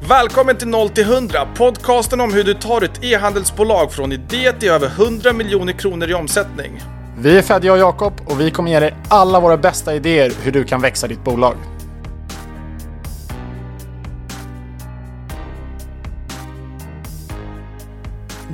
Välkommen till 0 till 100, podcasten om hur du tar ett e-handelsbolag från idé till över 100 miljoner kronor i omsättning. Vi är Fedja och Jakob och vi kommer ge dig alla våra bästa idéer hur du kan växa ditt bolag.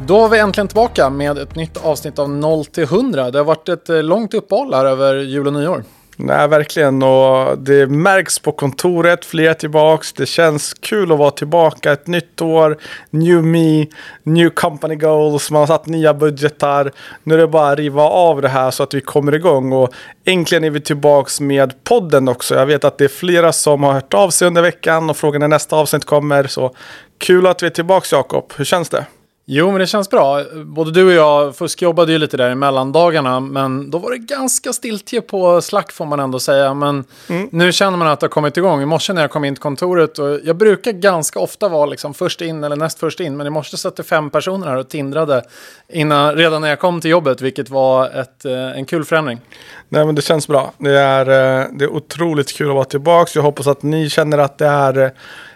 Då är vi äntligen tillbaka med ett nytt avsnitt av 0 till 100. Det har varit ett eh, långt uppehåll här över jul och nyår. Nej, verkligen. Och det märks på kontoret, fler tillbaks. Det känns kul att vara tillbaka. Ett nytt år, new me, new company goals. Man har satt nya budgetar. Nu är det bara att riva av det här så att vi kommer igång. Och äntligen är vi tillbaks med podden också. Jag vet att det är flera som har hört av sig under veckan och frågan när nästa avsnitt kommer. Så kul att vi är tillbaks Jakob. Hur känns det? Jo, men det känns bra. Både du och jag fuskjobbade ju lite där i mellandagarna, men då var det ganska stiltje på Slack får man ändå säga. Men mm. nu känner man att det har kommit igång. I morse när jag kom in till kontoret, och jag brukar ganska ofta vara liksom först in eller näst först in, men i morse satt det fem personer här och tindrade innan, redan när jag kom till jobbet, vilket var ett, eh, en kul förändring. Nej, men det känns bra. Det är, eh, det är otroligt kul att vara tillbaka. Jag hoppas att ni känner att det är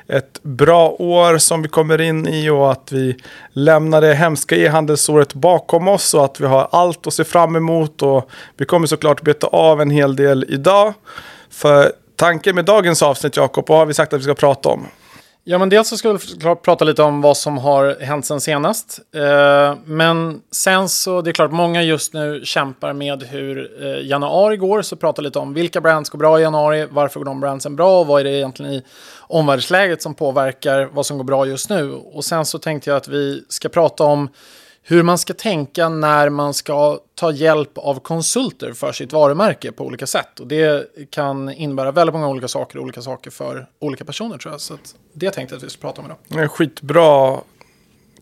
ett bra år som vi kommer in i och att vi lämnar det hemska e-handelsåret bakom oss och att vi har allt att se fram emot och vi kommer såklart beta av en hel del idag. För tanken med dagens avsnitt Jakob, vad har vi sagt att vi ska prata om? Ja, men dels så ska vi prata lite om vad som har hänt sen senast. Eh, men sen så, det är klart, många just nu kämpar med hur eh, januari går. Så prata lite om vilka brands går bra i januari, varför går de brandsen bra och vad är det egentligen i omvärldsläget som påverkar vad som går bra just nu. Och sen så tänkte jag att vi ska prata om hur man ska tänka när man ska ta hjälp av konsulter för sitt varumärke på olika sätt. Och det kan innebära väldigt många olika saker, olika saker för olika personer tror jag. Så det tänkte jag att vi skulle prata om idag. Det är skitbra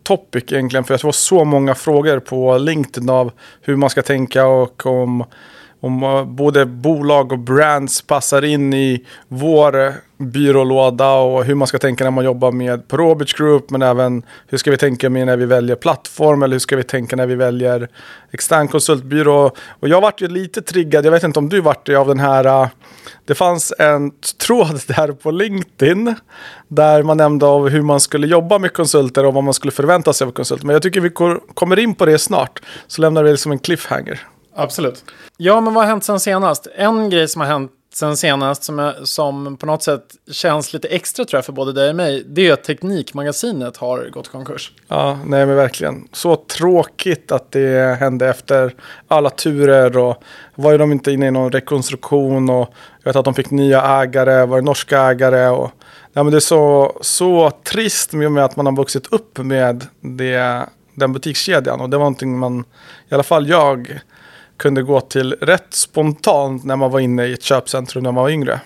topic egentligen, för jag får så många frågor på LinkedIn av hur man ska tänka och om om eh, både bolag och brands passar in i vår eh, byrålåda och hur man ska tänka när man jobbar med Probage Group men även hur ska vi tänka med när vi väljer plattform eller hur ska vi tänka när vi väljer extern konsultbyrå. Och jag vart ju lite triggad, jag vet inte om du vart det av den här, eh, det fanns en tråd där på LinkedIn där man nämnde av hur man skulle jobba med konsulter och vad man skulle förvänta sig av konsulter. Men jag tycker vi kommer in på det snart så lämnar vi det som en cliffhanger. Absolut. Ja, men vad har hänt sen senast? En grej som har hänt sen senast som, jag, som på något sätt känns lite extra tror jag för både dig och mig, det är att Teknikmagasinet har gått konkurs. Ja, nej men verkligen. Så tråkigt att det hände efter alla turer och var ju de inte inne i någon rekonstruktion och jag vet att de fick nya ägare, var det norska ägare och ja, men det är så, så trist med att man har vuxit upp med det, den butikskedjan och det var någonting man, i alla fall jag, kunde gå till rätt spontant när man var inne i ett köpcentrum när man var yngre.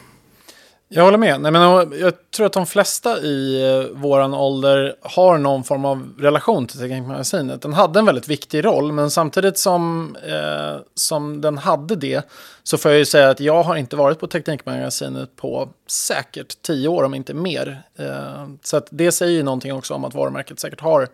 Jag håller med. Nej, men jag tror att de flesta i vår våran ålder har någon form av relation till Teknikmagasinet. Den hade en väldigt viktig roll, men samtidigt som, eh, som den hade det så får jag ju säga att jag har inte varit på Teknikmagasinet på säkert tio år, om inte mer. Eh, så att det säger ju någonting också om att varumärket säkert har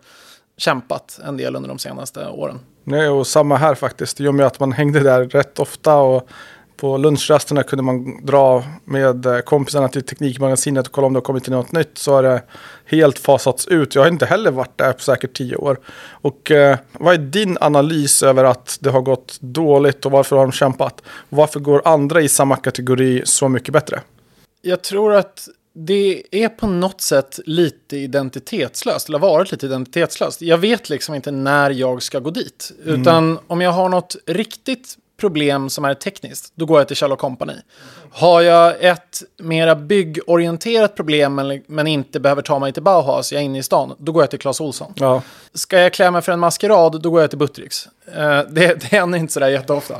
kämpat en del under de senaste åren. Nej, och samma här faktiskt. I och med att man hängde där rätt ofta och på lunchrasterna kunde man dra med eh, kompisarna till Teknikmagasinet och kolla om det har kommit till något nytt. Så har det helt fasats ut. Jag har inte heller varit där på säkert tio år. Och eh, vad är din analys över att det har gått dåligt och varför har de kämpat? Varför går andra i samma kategori så mycket bättre? Jag tror att det är på något sätt lite identitetslöst, eller har varit lite identitetslöst. Jag vet liksom inte när jag ska gå dit. Mm. Utan om jag har något riktigt problem som är tekniskt, då går jag till Kjell Company. Har jag ett mera byggorienterat problem men inte behöver ta mig till Bauhaus, jag är inne i stan, då går jag till Clas Olsson. Ja. Ska jag klä mig för en maskerad, då går jag till Buttricks. Uh, det, det händer inte sådär jätteofta.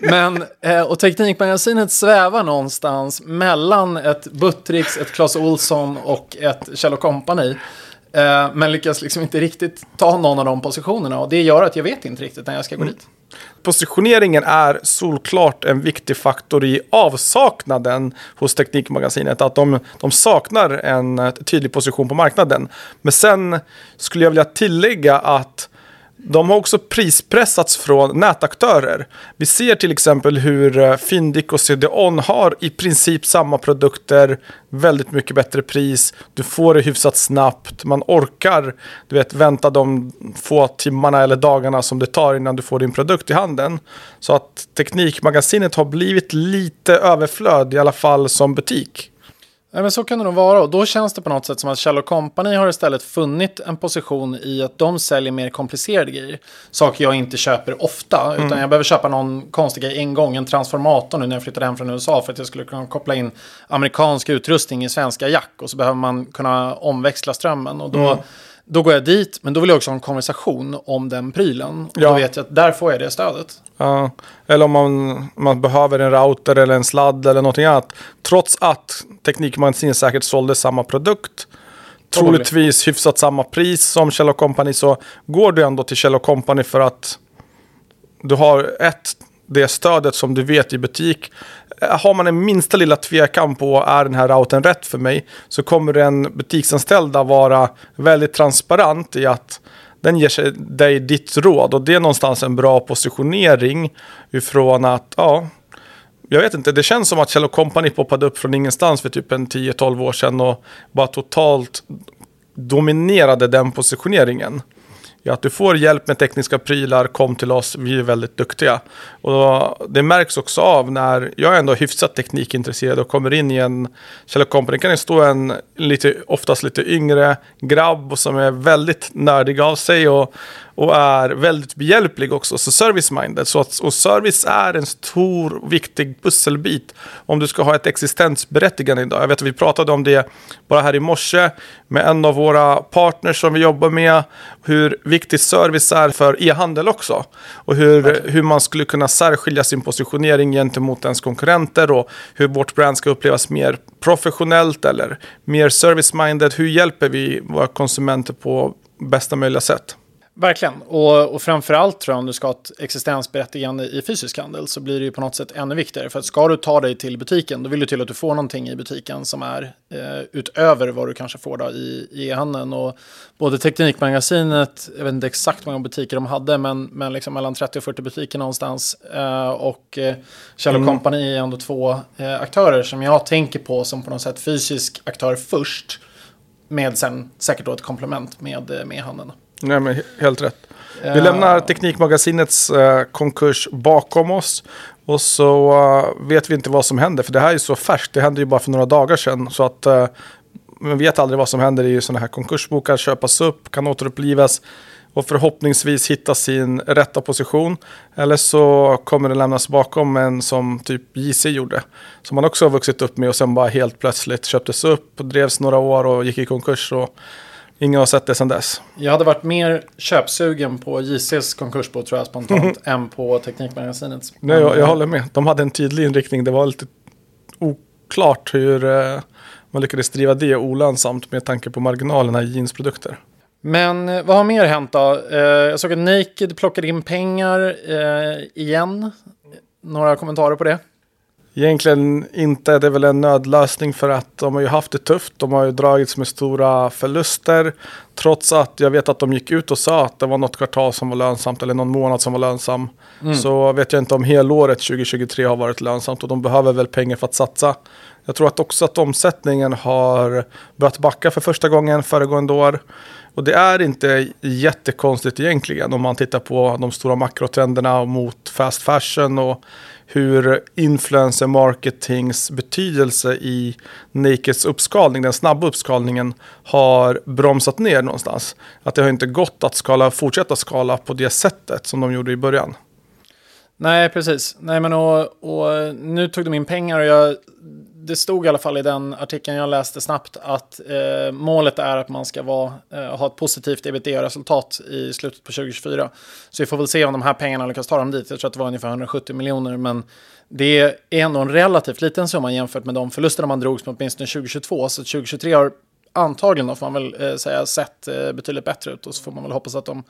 men, uh, och Teknikmagasinet svävar någonstans mellan ett Buttricks, ett Clas Olsson och ett Kjell Company. Uh, men lyckas liksom inte riktigt ta någon av de positionerna och det gör att jag vet inte riktigt när jag ska gå mm. dit positioneringen är solklart en viktig faktor i avsaknaden hos Teknikmagasinet. Att de, de saknar en tydlig position på marknaden. Men sen skulle jag vilja tillägga att de har också prispressats från nätaktörer. Vi ser till exempel hur eh, Fyndiq och CDON har i princip samma produkter, väldigt mycket bättre pris, du får det hyfsat snabbt, man orkar du vet, vänta de få timmarna eller dagarna som det tar innan du får din produkt i handen. Så att Teknikmagasinet har blivit lite överflöd, i alla fall som butik. Nej, men så kan det nog vara. Och då känns det på något sätt som att Kjell Company har istället funnit en position i att de säljer mer komplicerade grejer. Saker jag inte köper ofta utan jag behöver köpa någon konstig grej en gång, en transformator nu när jag flyttade hem från USA för att jag skulle kunna koppla in amerikansk utrustning i svenska jack. Och så behöver man kunna omväxla strömmen. Och då Då går jag dit, men då vill jag också ha en konversation om den prylen. Och Ja. då vet jag att där får jag det stödet. Ja, eller om man, man behöver en router eller en sladd eller någonting annat. Trots att Teknikmagasinet säkert sålde samma produkt. Troligtvis hyfsat samma pris som Kjell Company så går du ändå till Kjell Company för att du har ett, det stödet som du vet i butik. Eh, har man en minsta lilla tvekan på är den här routern rätt för mig så kommer den butiksanställda vara väldigt transparent i att den ger sig dig ditt råd och det är någonstans en bra positionering ifrån att ja, jag vet inte, det känns som att Kjell Company poppade upp från ingenstans för typ en 10-12 år sedan och bara totalt dominerade den positioneringen. Ja, att du får hjälp med tekniska prylar, kom till oss, vi är väldigt duktiga. Och det märks också av när jag är ändå hyfsat teknikintresserad och kommer in i en Kjell Company kan det stå en lite, oftast lite yngre grabb som är väldigt nördig av sig och, och är väldigt behjälplig också, så service-minded. Så att, och service är en stor, viktig pusselbit om du ska ha ett existensberättigande idag. Jag vet att vi pratade om det bara här i morse med en av våra partners som vi jobbar med, hur viktig service är för e-handel också. Och hur, hur man skulle kunna särskilja sin positionering gentemot ens konkurrenter och hur vårt brand ska upplevas mer professionellt eller mer service-minded. Hur hjälper vi våra konsumenter på bästa möjliga sätt? Verkligen. Och, och framförallt tror jag om du ska ha ett existensberättigande i fysisk handel så blir det ju på något sätt ännu viktigare. För att ska du ta dig till butiken då vill du till att du får någonting i butiken som är eh, utöver vad du kanske får då i i e-handeln. Och både Teknikmagasinet, jag vet inte exakt hur många butiker de hade, men, men liksom mellan 30 och 40 butiker någonstans. Eh, och eh, Kjell Company är ändå två eh, aktörer som jag tänker på som på något sätt fysisk aktör först. Med sen säkert då ett komplement med, eh, med handeln. Nej, men he- helt rätt. Vi lämnar Teknikmagasinets eh, konkurs bakom oss. Och så eh, vet vi inte vad som händer. För det här är så färskt. Det hände ju bara för några dagar sedan. Så att eh, man vet aldrig vad som händer i sådana här konkursbokar. Köpas upp, kan återupplivas. Och förhoppningsvis hitta sin rätta position. Eller så kommer den lämnas bakom en som typ JC gjorde. Som man också har vuxit upp med och sen bara helt plötsligt köptes upp. Drevs några år och gick i konkurs. Och ingen har sett det sedan dess. Jag hade varit mer köpsugen på JCs konkursbo tror jag spontant än på Teknikmagasinets. Nej, jag, jag håller med. De hade en tydlig inriktning. Det var lite oklart hur eh, man lyckades driva det olönsamt med tanke på marginalerna i jeansprodukter. Men eh, vad har mer hänt då? Eh, jag såg att Naked plockade in pengar eh, igen. Några kommentarer på det? Egentligen inte. Det är väl en nödlösning för att de har ju haft det tufft. De har ju dragits med stora förluster. Trots att jag vet att de gick ut och sa att det var något kvartal som var lönsamt eller någon månad som var lönsam. Så vet jag inte om helåret 2023 har varit lönsamt och de behöver väl pengar för att satsa. Jag tror att också att omsättningen har börjat backa för första gången föregående år. Och det är inte jättekonstigt egentligen om man tittar på de stora makrotrenderna mot fast fashion och hur influencer marketings betydelse i Nakeds uppskalning, den snabba uppskalningen, har bromsat ner någonstans. Att det har inte gått att skala, fortsätta skala på det sättet som de gjorde i början. Nej, precis. Nej, men och, och nu tog de in pengar och jag, det stod i alla fall i den artikeln jag läste snabbt att eh, målet är att man ska vara, eh, ha ett positivt ebitda-resultat i slutet på 2024. Så vi får väl se om de här pengarna lyckas ta dem dit. Jag tror att det var ungefär 170 miljoner, men det är ändå en relativt liten summa jämfört med de förluster man drogs med åtminstone 2022. Så 2023 har antagligen, då får man väl eh, säga, sett eh, betydligt bättre ut. Och så får man väl hoppas att de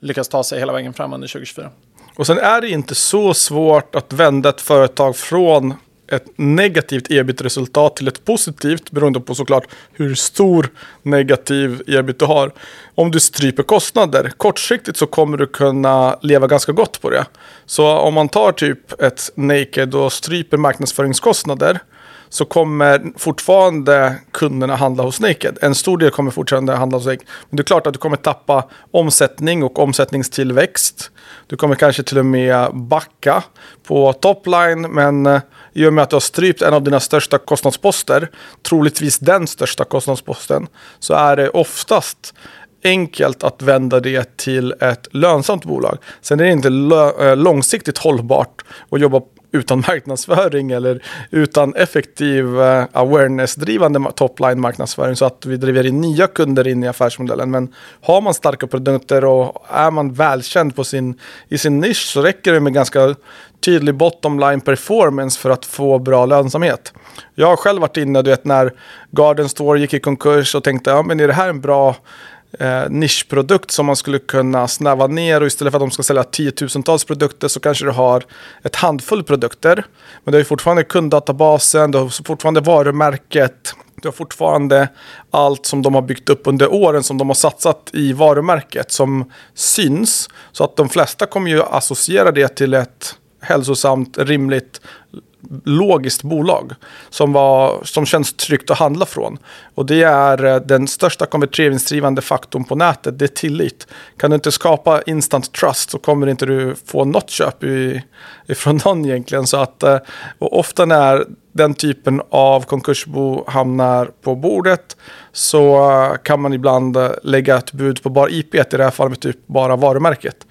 lyckas ta sig hela vägen fram under 2024. Och sen är det inte så svårt att vända ett företag från ett negativt ebit-resultat till ett positivt beroende på såklart hur stor negativ ebit du har. Om du stryper kostnader, kortsiktigt så kommer du kunna leva ganska gott på det. Så om man tar typ ett Naked och stryper marknadsföringskostnader så kommer fortfarande kunderna handla hos Naked. En stor del kommer fortfarande handla hos Naked. Men det är klart att du kommer tappa omsättning och omsättningstillväxt. Du kommer kanske till och med backa på topline, men eh, i och med att du har strypt en av dina största kostnadsposter, troligtvis den största kostnadsposten, så är det oftast enkelt att vända det till ett lönsamt bolag. Sen är det inte eh, långsiktigt hållbart att jobba utan marknadsföring eller utan effektiv eh, awareness-drivande topline marknadsföring så att vi driver in nya kunder in i affärsmodellen. Men har man starka produkter och är man välkänd på sin, i sin nisch så räcker det med ganska tydlig bottom line performance för att få bra lönsamhet. Jag har själv varit inne, du vet när Garden Store gick i konkurs och tänkte, ja men är det här en bra eh, nischprodukt som man skulle kunna snäva ner och istället för att de ska sälja tiotusentals produkter så kanske du har ett handfull produkter. Men du har fortfarande kunddatabasen, du har fortfarande varumärket, du har fortfarande allt som de har byggt upp under åren som de har satsat i varumärket som syns. Så att de flesta kommer ju associera det till ett hälsosamt, rimligt logiskt bolag som, var, som känns tryggt att handla från. Och det är eh, den största konverteringsdrivande faktorn på nätet, det är tillit. Kan du inte skapa instant trust så kommer inte du få något köp i, ifrån någon egentligen. Så att, eh, och ofta när den typen av konkursbo hamnar på bordet så eh, kan man ibland lägga ett bud på bara IP, i det här fallet typ bara varumärket.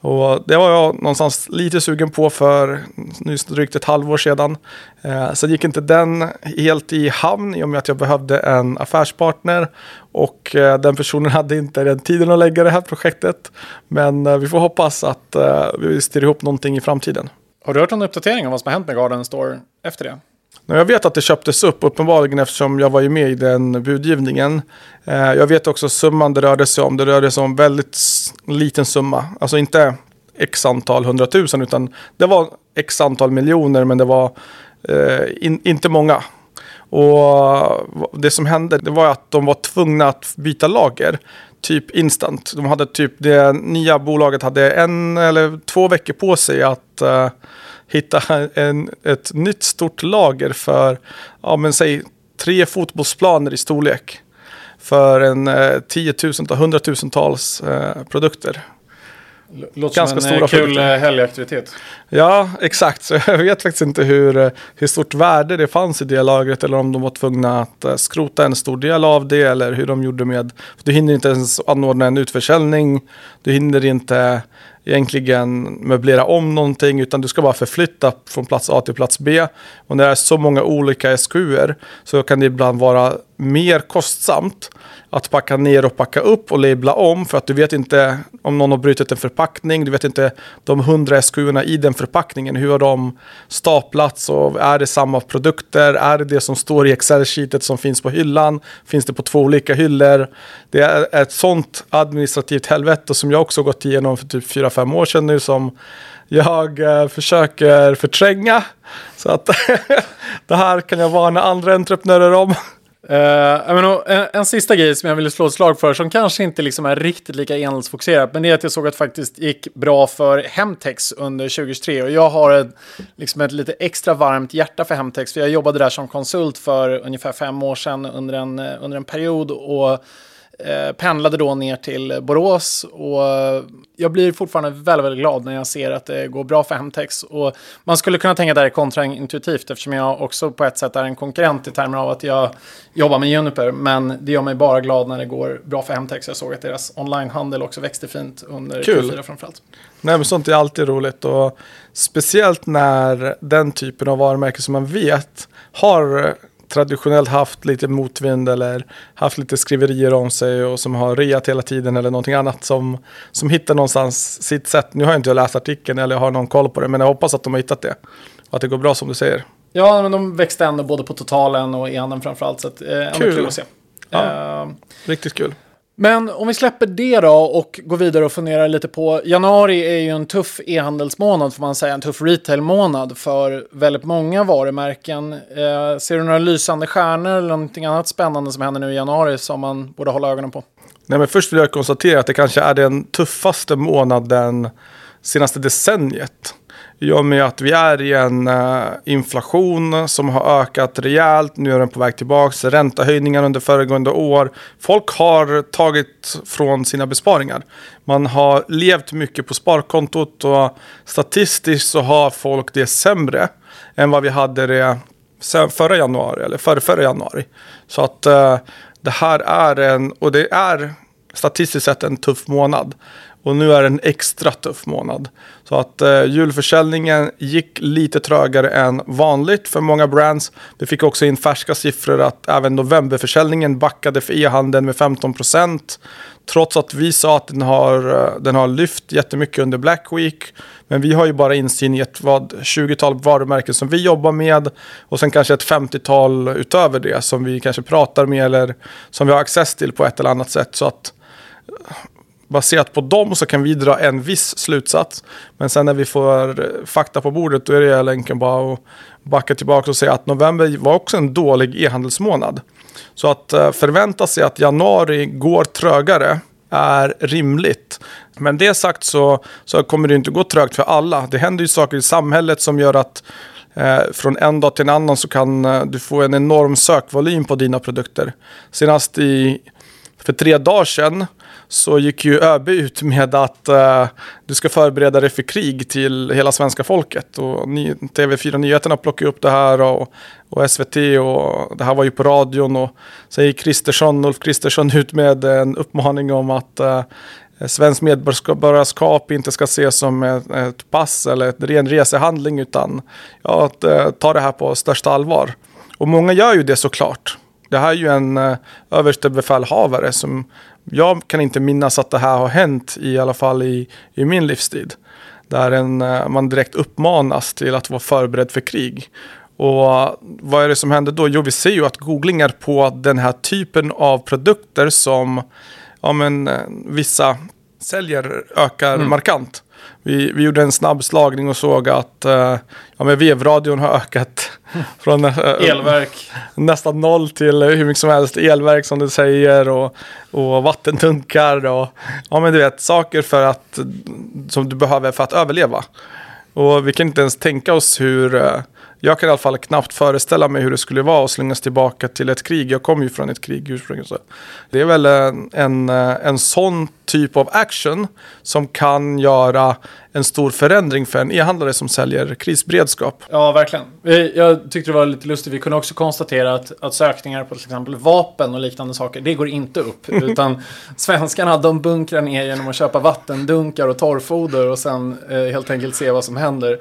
Och det var jag någonstans lite sugen på för nyss drygt ett halvår sedan. Eh, sen gick inte den helt i hamn i och med att jag behövde en affärspartner. Och eh, den personen hade inte den tiden att lägga det här projektet. Men eh, vi får hoppas att eh, vi styr ihop någonting i framtiden. Har du hört någon uppdatering om vad som har hänt med Garden Store efter det? Jag vet att det köptes upp uppenbarligen eftersom jag var ju med i den budgivningen. Eh, jag vet också summan det rörde sig om. Det rörde sig om väldigt liten summa. Alltså inte x antal hundratusen utan det var x antal miljoner men det var eh, in, inte många. Och det som hände det var att de var tvungna att byta lager. Typ instant. De hade typ det nya bolaget hade en eller två veckor på sig att eh, hitta en, ett nytt stort lager för, ja men säg tre fotbollsplaner i storlek. För en eh, tiotusentals, hundratusentals eh, produkter. Låter Ganska som en eh, stora kul produkter. Eh, helgaktivitet. Ja, exakt. Så jag vet faktiskt inte hur, eh, hur stort värde det fanns i det lagret eller om de var tvungna att skrota en stor del av det eller hur de gjorde med... Du hinner inte ens anordna en utförsäljning. Du hinner inte egentligen möblera om någonting utan du ska bara förflytta från plats A till plats B. Och när det är så många olika SKUer så kan det ibland vara mer kostsamt att packa ner och packa upp och labla om för att du vet inte om någon har brutit en förpackning. Du vet inte de hundra SKU i den förpackningen. Hur har de staplats och är det samma produkter? Är det det som står i Excel-sheetet som finns på hyllan? Finns det på två olika hyllor? Det är ett sånt administrativt helvete som jag också gått igenom för typ 4-5 år sedan nu som jag eh, försöker förtränga. Så att det här kan jag varna andra entreprenörer om. Eh, uh, menar, en, eh, en, sista grej som jag ville slå ett slag för som kanske inte liksom är riktigt lika enhetsfokuserat men det är att jag såg att det faktiskt gick bra för Hemtex under 2023 och jag har ett, liksom ett lite extra varmt hjärta för Hemtex för jag jobbade där som konsult för ungefär fem år sedan under en, eh, under en period. Och Eh, pendlade då ner till Borås och jag blir fortfarande väldigt, väldigt glad när jag ser att det går bra för Hemtex. Och man skulle kunna tänka att det här är kontraintuitivt eftersom jag också på ett sätt är en konkurrent i termer av att jag jobbar med Juniper. Men det gör mig bara glad när det går bra för Hemtex. Jag såg att deras onlinehandel också växte fint under Kul. Q4 framförallt. Nej men sånt är alltid roligt och speciellt när den typen av varumärken som man vet har traditionellt haft lite motvind eller haft lite skriverier om sig och som har reat hela tiden eller någonting annat som, som hittar någonstans sitt sätt. Nu har jag inte läst artikeln eller har någon koll på det men jag hoppas att de har hittat det. Och att det går bra som du säger. Ja, men de växte ändå både på totalen och i handeln framförallt. Så att, eh, kul. kul att se. Ja, uh, riktigt kul. Men om vi släpper det då och går vidare och funderar lite på januari är ju en tuff e-handelsmånad får man säga, en tuff retailmånad för väldigt många varumärken. Eh, ser du några lysande stjärnor eller någonting annat spännande som händer nu i januari som man borde hålla ögonen på? Nej, men först vill jag konstatera att det kanske är den tuffaste månaden senaste decenniet. I och med att vi är i en eh, inflation som har ökat rejält. Nu är den på väg tillbaka. Räntehöjningar under föregående år. Folk har tagit från sina besparingar. Man har levt mycket på sparkontot och statistiskt så har folk det sämre än vad vi hade det förra januari eller förra, förra januari. Så att eh, det här är en, och det är statistiskt sett en tuff månad. Och nu är det en extra tuff månad. Så att eh, julförsäljningen gick lite trögare än vanligt för många brands. Vi fick också in färska siffror att även novemberförsäljningen backade för e-handeln med 15%. Trots att vi sa att den har, eh, den har lyft jättemycket under Black Week. Men vi har ju bara insyn i ett vad, 20-tal varumärken som vi jobbar med. Och sen kanske ett 50-tal utöver det som vi kanske pratar med eller som vi har access till på ett eller annat sätt. Så att baserat på dem så kan vi dra en viss slutsats. Men sen när vi får eh, fakta på bordet då är det länken bara att backa tillbaka och säga att november var också en dålig e-handelsmånad. Så att eh, förvänta sig att januari går trögare är rimligt. Men det sagt så, så kommer det inte gå trögt för alla. Det händer ju saker i samhället som gör att eh, från en dag till en annan så kan eh, du få en enorm sökvolym på dina produkter. Senast i, för tre dagar sedan så gick ju ÖB ut med att eh, du ska förbereda dig för krig till hela svenska folket. Och ni, TV4 Nyheterna plockade upp det här och, och SVT och det här var ju på radion. Och så gick Kristersson, Ulf Kristersson ut med en uppmaning om att eh, svenskt medborgarskap inte ska ses som ett, ett pass eller en ren resehandling utan ja, att, eh, ta det här på största allvar. Och många gör ju det såklart. Det här är ju en eh, överstebefälhavare som jag kan inte minnas att det här har hänt i alla fall i, i min livstid. Där en, uh, man direkt uppmanas till att vara förberedd för krig. Och uh, vad är det som händer då? Jo, vi ser ju att googlingar på den här typen av produkter som ja, men, uh, vissa säljer ökar mm. markant. Vi, vi gjorde en snabb slagning och såg att uh, ja, men vevradion har ökat från uh, elverk. nästan noll till hur mycket som helst. Elverk som du säger och, och vattentunkar och ja, men du vet, saker för att, som du behöver för att överleva. Och vi kan inte ens tänka oss hur uh, jag kan i alla fall knappt föreställa mig hur det skulle vara att slängas tillbaka till ett krig. Jag kommer ju från ett krig ursprungligen. Det är väl en, en, en sån typ av action som kan göra en stor förändring för en e-handlare som säljer krisberedskap. Ja, verkligen. Jag tyckte det var lite lustigt. Vi kunde också konstatera att, att sökningar på till exempel vapen och liknande saker, det går inte upp. utan svenskarna, de bunkrar ner genom att köpa vattendunkar och torrfoder och sen eh, helt enkelt se vad som händer.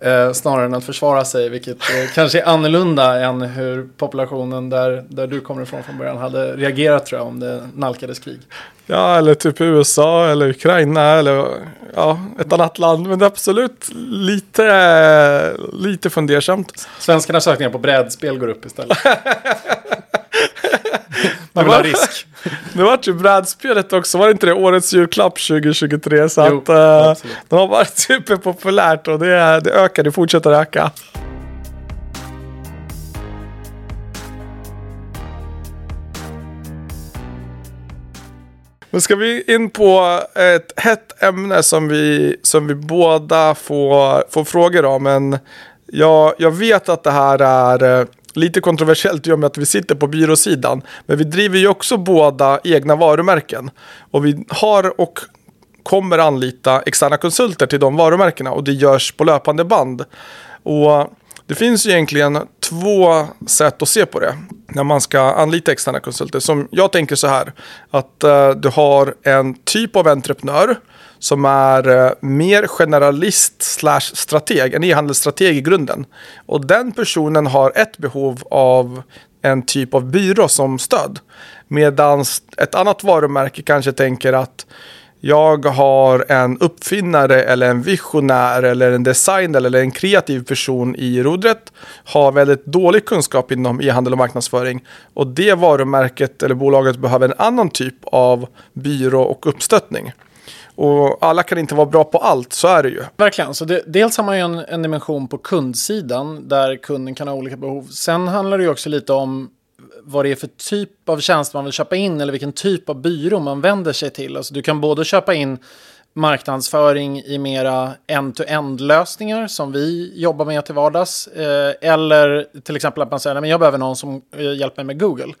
Eh, snarare än att försvara sig, vilket eh, kanske är annorlunda än hur populationen där, där du kommer ifrån från början hade reagerat tror jag om det nalkades krig. Ja, eller typ USA eller Ukraina eller ja, ett annat land. Men det är absolut lite, lite fundersamt. Svenskarnas sökningar på brädspel går upp istället. Man vill ha risk. Det var ju brädspelet också, var det inte det årets julklapp 2023? Så jo, att uh, de har varit superpopulärt och det, det ökar, det fortsätter öka. Nu ska vi in på ett hett ämne som vi, som vi båda får, får frågor om. Men jag, jag vet att det här är eh, lite kontroversiellt i och med att vi sitter på byråsidan. Men vi driver ju också båda egna varumärken. Och vi har och kommer anlita externa konsulter till de varumärkena och det görs på löpande band. Och det finns ju egentligen två sätt att se på det när man ska anlita externa konsulter. Som jag tänker så här, att eh, du har en typ av entreprenör som är eh, mer generalist slash strateg, en e-handelsstrateg i grunden. Och den personen har ett behov av en typ av byrå som stöd. Medan ett annat varumärke kanske tänker att jag har en uppfinnare eller en visionär eller en designer eller en kreativ person i rodret har väldigt dålig kunskap inom e-handel och marknadsföring och det varumärket eller bolaget behöver en annan typ av byrå och uppstöttning. Och alla kan inte vara bra på allt, så är det ju. Verkligen, så det, dels har man ju en, en dimension på kundsidan där kunden kan ha olika behov. Sen handlar det ju också lite om vad det är för typ av tjänst man vill köpa in eller vilken typ av byrå man vänder sig till. Alltså du kan både köpa in marknadsföring i mera end-to-end lösningar som vi jobbar med till vardags. Eh, eller till exempel att man säger att jag behöver någon som eh, hjälper mig med Google.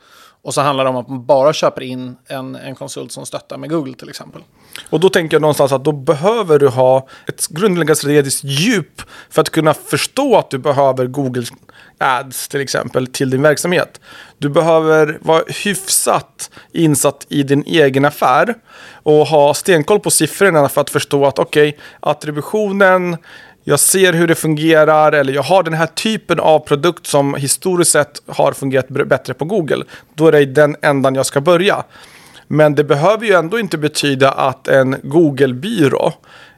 Och så handlar det om att man bara köper in en, en konsult som stöttar med Google till exempel. Och då tänker jag någonstans att då behöver du ha ett grundläggande strategiskt djup för att kunna förstå att du behöver Google Ads till exempel till din verksamhet. Du behöver vara hyfsat insatt i din egen affär och ha stenkoll på siffrorna för att förstå att okej, okay, attributionen jag ser hur det fungerar eller jag har den här typen av produkt som historiskt sett har fungerat bättre på Google. Då är det i den ändan jag ska börja. Men det behöver ju ändå inte betyda att en Google-byrå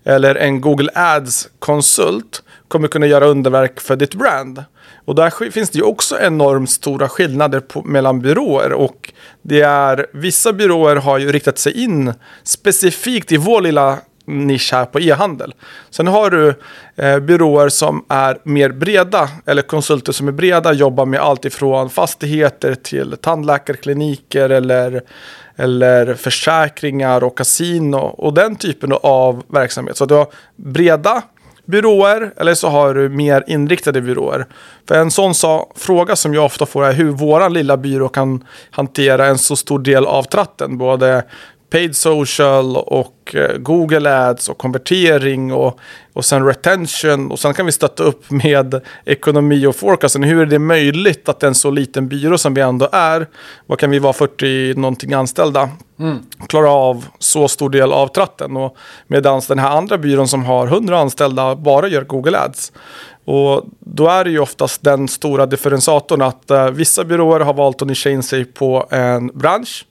eller en Google Ads-konsult kommer kunna göra underverk för ditt brand. Och där finns det ju också enormt stora skillnader på, mellan byråer. Och det är, vissa byråer har ju riktat sig in specifikt i vår lilla nisch här på e-handel. Sen har du eh, byråer som är mer breda, eller konsulter som är breda, jobbar med allt ifrån fastigheter till tandläkarkliniker eller, eller försäkringar och kasino och den typen av verksamhet. Så du har breda byråer eller så har du mer inriktade byråer. För en sån sa, fråga som jag ofta får är hur våran lilla byrå kan hantera en så stor del av tratten. Både paid social och eh, Google Ads och konvertering och, och sen retention och sen kan vi stötta upp med ekonomi och forecasting. Hur är det möjligt att en så liten byrå som vi ändå är, vad kan vi vara 40 någonting anställda, mm. klara av så stor del av tratten och medan den här andra byrån som har 100 anställda bara gör Google Ads. Och då är det ju oftast den stora differensatorn att uh, vissa byråer har valt att nischa in sig på en bransch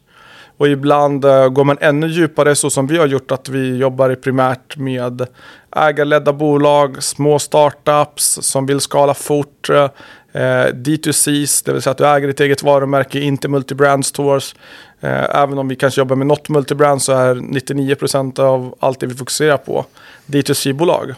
och ibland uh, går man ännu djupare så som vi har gjort att vi jobbar primärt med ägarledda bolag, små startups som vill skala fort. Eh, eh, uh, D2Cs, det vill säga att du äger ditt eget varumärke, inte multibrand stores. Även om vi kanske jobbar med något multibrand så är 99% av allt det vi fokuserar på D2C-bolag.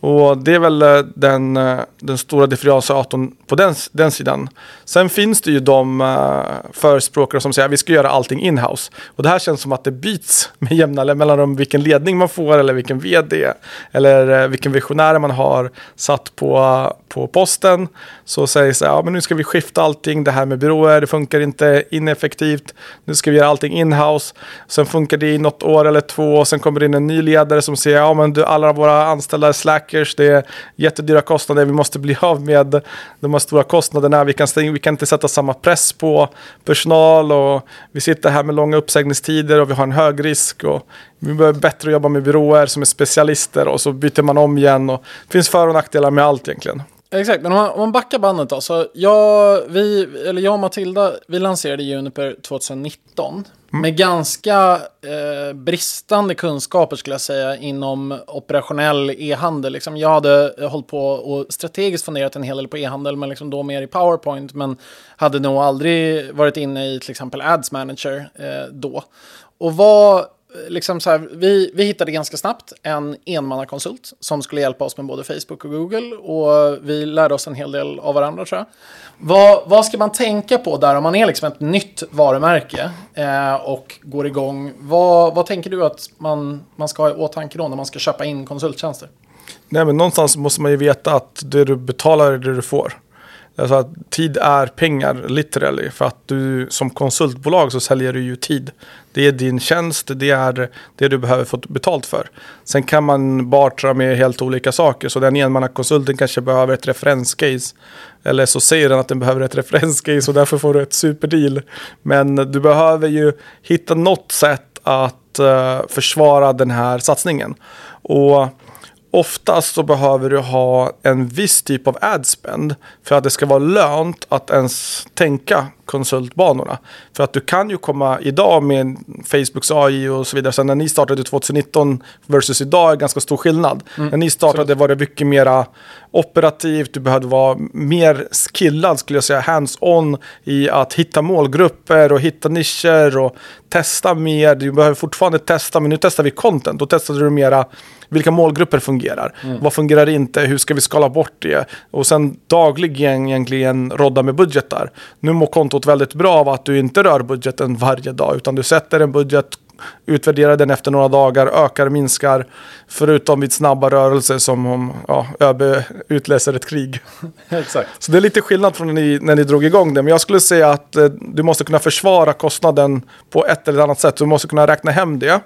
Och det är väl eh, den, eh, den stora differentiatorn på den, den sidan. Sen finns det ju de uh, förespråkare som säger att vi ska göra allting inhouse. Och det här känns som att det byts med jämna mellanrum vilken ledning man får eller vilken vd eller vilken visionär man har satt på, på posten. Så säger så här, ja men nu ska vi skifta allting, det här med byråer, det funkar inte ineffektivt. Nu ska vi göra allting inhouse. Sen funkar det i något år eller två och sen kommer det in en ny ledare som säger, ja men du, alla våra anställda är slack hackers, det är jättedyra kostnader, vi måste bli av med de här stora kostnaderna, vi kan, vi kan inte sätta samma press på personal och vi sitter här med långa uppsägningstider och vi har en hög risk och vi behöver bättre jobba med byråer som är specialister och så byter man om igen och det finns för och nackdelar med allt egentligen. Exakt, men om man, om man backar bandet då. Så jag, vi, eller jag och Matilda, vi lanserade Juniper 2019. Mm. Med ganska eh, bristande kunskaper skulle jag säga inom operationell e-handel. Liksom jag hade hållit på och strategiskt funderat en hel del på e-handel, men liksom då mer i PowerPoint. Men hade nog aldrig varit inne i till exempel Ads Manager eh, då. Och vad liksom så här, vi, vi hittade ganska snabbt en enmannakonsult som skulle hjälpa oss med både Facebook och Google. Och vi lärde oss en hel del av varandra tror jag. Vad, vad ska man tänka på där om man är liksom ett nytt varumärke eh, och går igång? Vad, vad tänker du att man, man ska ha i åtanke då när man ska köpa in konsulttjänster? Nej, men någonstans måste man ju veta att det du betalar är det du får. Alltså att tid är pengar, literally. För att du som konsultbolag så säljer du ju tid. Det är din tjänst, det är det du behöver få betalt för. Sen kan man bartra med helt olika saker. Så den enmannakonsulten kanske behöver ett referenscase. Eller så säger den att den behöver ett referenscase och därför får du ett superdeal. Men du behöver ju hitta något sätt att uh, försvara den här satsningen. Och oftast så behöver du ha en viss typ av adspend för att det ska vara lönt att ens tänka konsultbanorna. För att du kan ju komma idag med Facebooks AI och så vidare. Sen när ni startade 2019 versus idag är ganska stor skillnad. Mm. När ni startade var det mycket mera operativt. Du behövde vara mer skillad skulle jag säga. Hands-on i att hitta målgrupper och hitta nischer och testa mer. Du behöver fortfarande testa men nu testar vi content. Då testade du mera vilka målgrupper fungerar? Mm. Vad fungerar inte? Hur ska vi skala bort det? Och sen dagligen egentligen rodda med budgetar. Nu mår kontot väldigt bra av att du inte rör budgeten varje dag, utan du sätter en budget, utvärderar den efter några dagar, ökar, minskar. Förutom vid snabba rörelser som om ja, ÖB utläser ett krig. Exakt. Så det är lite skillnad från när ni, när ni drog igång det. Men jag skulle säga att eh, du måste kunna försvara kostnaden på ett eller annat sätt. Du måste kunna räkna hem det.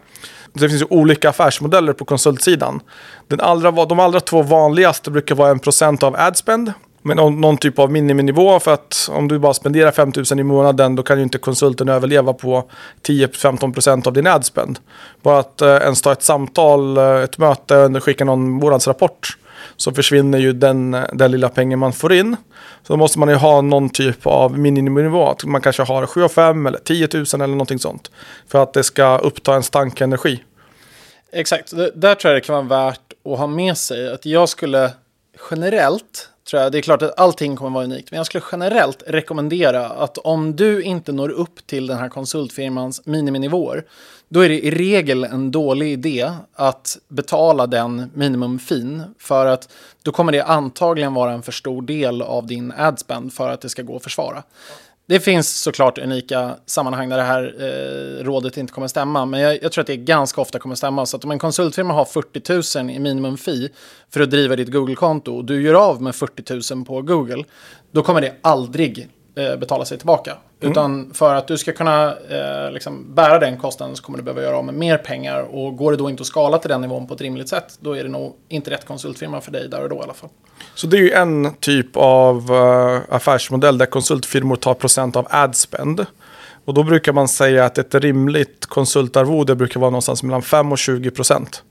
Det finns ju olika affärsmodeller på konsultsidan. Den allra, de allra två vanligaste brukar vara en procent av adspend. Men någon typ av miniminivå för att om du bara spenderar 5 000 i månaden då kan ju inte konsulten överleva på 10-15% av din adspend. Bara att eh, ens ta ett samtal, eh, ett möte, eller skicka någon månadsrapport så försvinner ju den, den lilla pengen man får in. Så då måste man ju ha någon typ av miniminivå. att Man kanske har 7 5 eller 10 000 eller någonting sånt. För att det ska uppta en stank energi. Exakt, där tror jag det kan vara värt att ha med sig att jag skulle generellt tror jag, det är klart att allting kommer vara unikt, men jag skulle generellt rekommendera att om du inte når upp till den här konsultfirmans miniminivåer, då är det i regel en dålig idé att betala den minimumfin för att då kommer det antagligen vara en för stor del av din adspend för att det ska gå att försvara. Det finns såklart unika sammanhang där det här eh, rådet inte kommer stämma, men jag, jag, tror att det ganska ofta kommer stämma. Så att om en konsultfirma har 40 000 i minimum fee för att driva ditt Google-konto och du gör av med 40 000 på Google, då kommer det aldrig betala sig tillbaka. Mm. Utan för att du ska kunna eh, liksom bära den kostnaden så kommer du behöva göra av med mer pengar. Och går det då inte att skala till den nivån på ett rimligt sätt, då är det nog inte rätt konsultfirma för dig där och då i alla fall. Så det är ju en typ av uh, affärsmodell där konsultfirmor tar procent av adspend. Och då brukar man säga att ett rimligt konsultarvode brukar vara någonstans mellan 5 och 20 procent.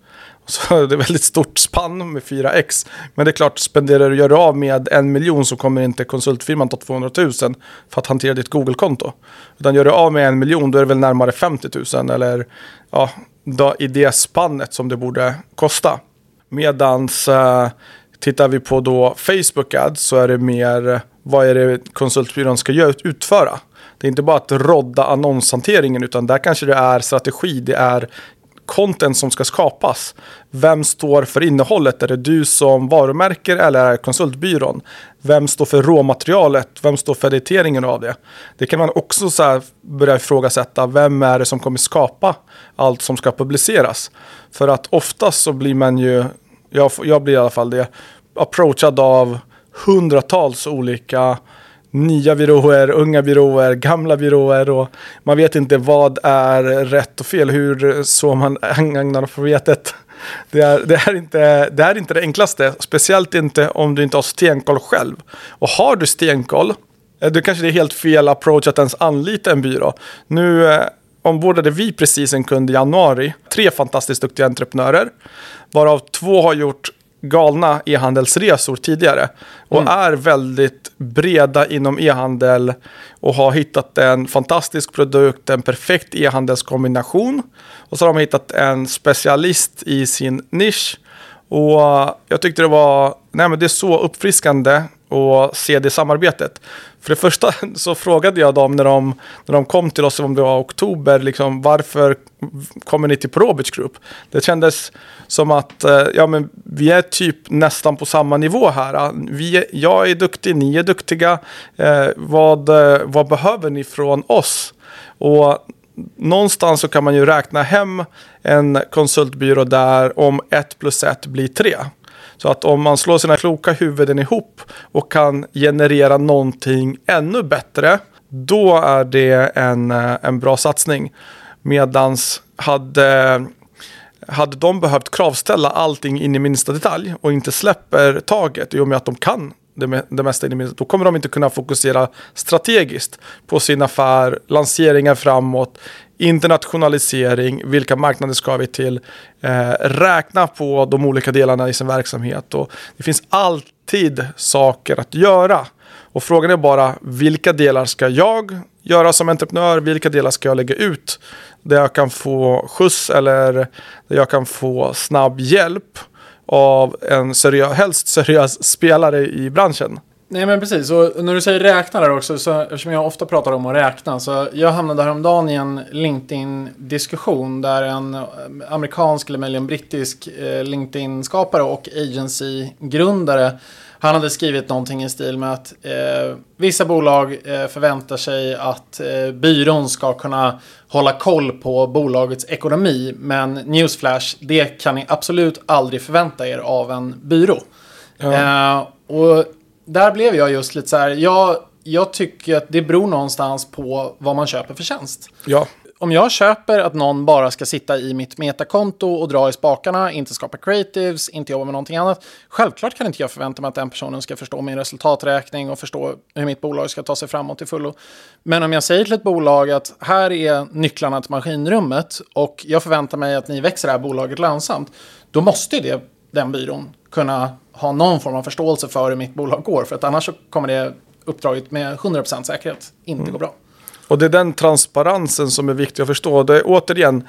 Så det är väldigt stort spann med 4x. Men det är klart, spenderar du gör du av med en miljon så kommer inte konsultfirman ta 200 000 för att hantera ditt Google-konto. Utan gör du av med en miljon då är det väl närmare 50 000 eller ja, då, i det spannet som det borde kosta. Medans eh, tittar vi på då Facebook Ads så är det mer vad är det konsultbyrån ska utföra. Det är inte bara att rodda annonshanteringen utan där kanske det är strategi, det är content som ska skapas. Vem står för innehållet? Är det du som varumärke eller är det konsultbyrån? Vem står för råmaterialet? Vem står för editeringen av det? Det kan man också så börja ifrågasätta. Vem är det som kommer skapa allt som ska publiceras? För att oftast så blir man ju, jag, jag blir i alla fall det, approachad av hundratals olika nya byråer, unga byråer, gamla byråer och man vet inte vad är rätt och fel, hur så man ägnar alfabetet. Det är, det, är inte, det är inte det enklaste, speciellt inte om du inte har stenkoll själv. Och har du stenkoll, eh, då kanske det är helt fel approach att ens anlita en byrå. Nu eh, ombordade vi precis en kund i januari, tre fantastiskt duktiga entreprenörer, varav två har gjort galna e-handelsresor tidigare. Och mm. är väldigt breda inom e-handel och har hittat en fantastisk produkt, en perfekt e-handelskombination. Och så har de hittat en specialist i sin nisch. Och jag tyckte det var, nej men det är så uppfriskande och se det samarbetet. För det första så frågade jag dem när de, när de kom till oss, om det var oktober, liksom, varför kommer ni till Probitch Group? Det kändes som att eh, ja, men vi är typ nästan på samma nivå här. Eh, vi är, jag är duktig, ni är duktiga. Eh, vad, eh, vad behöver ni från oss? Och någonstans så kan man ju räkna hem en konsultbyrå där om ett plus ett blir tre. Så att om man slår sina kloka huvuden ihop och kan generera någonting ännu bättre, då är det en, eh, en bra satsning. Medans hade, hade de behövt kravställa allting in i minsta detalj och inte släpper taget i och med att de kan det, det mesta in i minsta, då kommer de inte kunna fokusera strategiskt på sin affär, lanseringar framåt, internationalisering, vilka marknader ska vi till, eh, räkna på de olika delarna i sin verksamhet. Och det finns alltid saker att göra. Och frågan är bara vilka delar ska jag göra som entreprenör? Vilka delar ska jag lägga ut? Där jag kan få skjuts eller där jag kan få snabb hjälp av en seriös, helst seriös spelare i branschen. Nej men precis, och när du säger räkna där också, så, eftersom jag ofta pratar om att räkna, så jag hamnade häromdagen i en LinkedIn-diskussion där en eh, amerikansk eller möjligen brittisk eh, LinkedIn-skapare och agency-grundare han hade skrivit någonting i stil med att eh, vissa bolag eh, förväntar sig att eh, byrån ska kunna hålla koll på bolagets ekonomi. Men Newsflash, det kan ni absolut aldrig förvänta er av en byrå. Ja. Eh, och där blev jag just lite så här, jag, jag tycker att det beror någonstans på vad man köper för tjänst. Ja om jag köper att någon bara ska sitta i mitt metakonto och dra i spakarna, inte skapa creatives, inte jobba med någonting annat. Självklart kan inte jag förvänta mig att den personen ska förstå min resultaträkning och förstå hur mitt bolag ska ta sig framåt till fullo. Men om jag säger till ett bolag att här är nycklarna till maskinrummet och jag förväntar mig att ni växer det här bolaget lönsamt, då måste det, den byrån kunna ha någon form av förståelse för hur mitt bolag går, för att annars kommer det uppdraget med 100% säkerhet inte mm. gå bra. Och det är den transparensen som är viktig att förstå. Det är återigen,